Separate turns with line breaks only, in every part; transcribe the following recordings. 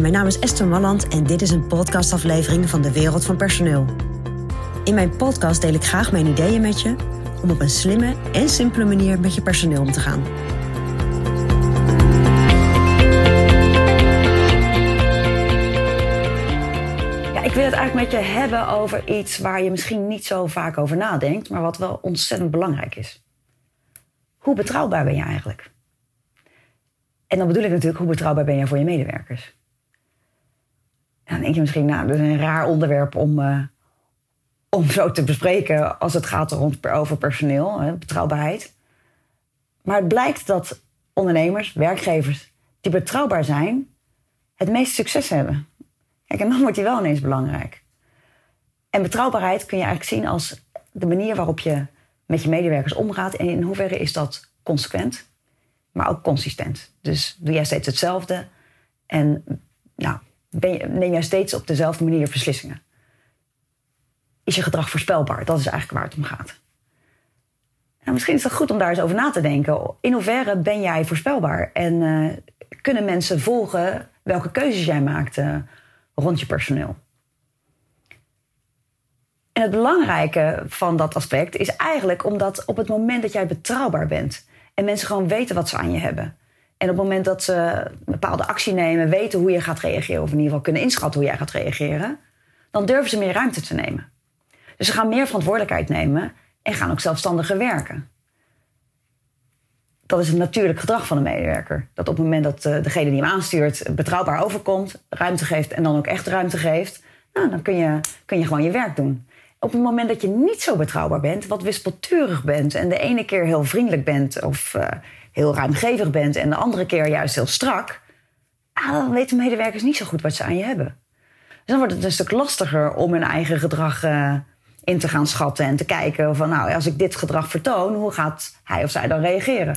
Mijn naam is Esther Malland en dit is een podcastaflevering van de Wereld van Personeel. In mijn podcast deel ik graag mijn ideeën met je om op een slimme en simpele manier met je personeel om te gaan.
Ja, ik wil het eigenlijk met je hebben over iets waar je misschien niet zo vaak over nadenkt, maar wat wel ontzettend belangrijk is. Hoe betrouwbaar ben je eigenlijk? En dan bedoel ik natuurlijk, hoe betrouwbaar ben je voor je medewerkers? Dan denk je misschien, nou, dat is een raar onderwerp om, uh, om zo te bespreken als het gaat rond, over personeel, hè, betrouwbaarheid. Maar het blijkt dat ondernemers, werkgevers die betrouwbaar zijn, het meeste succes hebben. Kijk, en dan wordt die wel ineens belangrijk. En betrouwbaarheid kun je eigenlijk zien als de manier waarop je met je medewerkers omgaat. En in hoeverre is dat consequent, maar ook consistent. Dus doe jij steeds hetzelfde en nou, ben neem jij steeds op dezelfde manier beslissingen. Is je gedrag voorspelbaar? Dat is eigenlijk waar het om gaat. Nou, misschien is het goed om daar eens over na te denken. In hoeverre ben jij voorspelbaar? En uh, kunnen mensen volgen welke keuzes jij maakt uh, rond je personeel? En het belangrijke van dat aspect is eigenlijk omdat op het moment dat jij betrouwbaar bent en mensen gewoon weten wat ze aan je hebben. En op het moment dat ze een bepaalde actie nemen, weten hoe je gaat reageren, of in ieder geval kunnen inschatten hoe jij gaat reageren, dan durven ze meer ruimte te nemen. Dus ze gaan meer verantwoordelijkheid nemen en gaan ook zelfstandiger werken. Dat is het natuurlijk gedrag van een medewerker. Dat op het moment dat eh, degene die hem aanstuurt betrouwbaar overkomt, ruimte geeft en dan ook echt ruimte geeft, nou, dan kun je, kun je gewoon je werk doen op het moment dat je niet zo betrouwbaar bent, wat wispelturig bent en de ene keer heel vriendelijk bent of uh, heel ruimgevig bent en de andere keer juist heel strak, ah, dan weten medewerkers niet zo goed wat ze aan je hebben. Dus dan wordt het een stuk lastiger om hun eigen gedrag uh, in te gaan schatten en te kijken van nou, als ik dit gedrag vertoon, hoe gaat hij of zij dan reageren?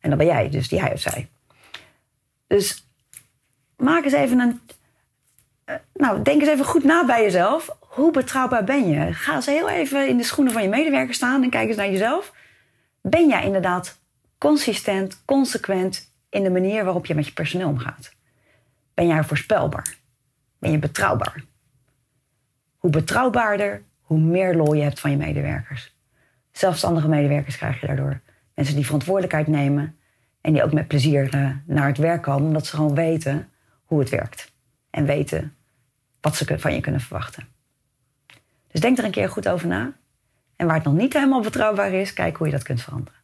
En dan ben jij dus die hij of zij. Dus maak eens even een. Uh, nou, denk eens even goed na bij jezelf hoe betrouwbaar ben je? Ga eens heel even in de schoenen van je medewerker staan en kijk eens naar jezelf. Ben jij inderdaad consistent, consequent in de manier waarop je met je personeel omgaat? Ben jij voorspelbaar? Ben je betrouwbaar? Hoe betrouwbaarder, hoe meer lol je hebt van je medewerkers. Zelfstandige medewerkers krijg je daardoor. Mensen die verantwoordelijkheid nemen en die ook met plezier uh, naar het werk komen, omdat ze gewoon weten hoe het werkt. En weten wat ze van je kunnen verwachten. Dus denk er een keer goed over na. En waar het nog niet helemaal betrouwbaar is, kijk hoe je dat kunt veranderen.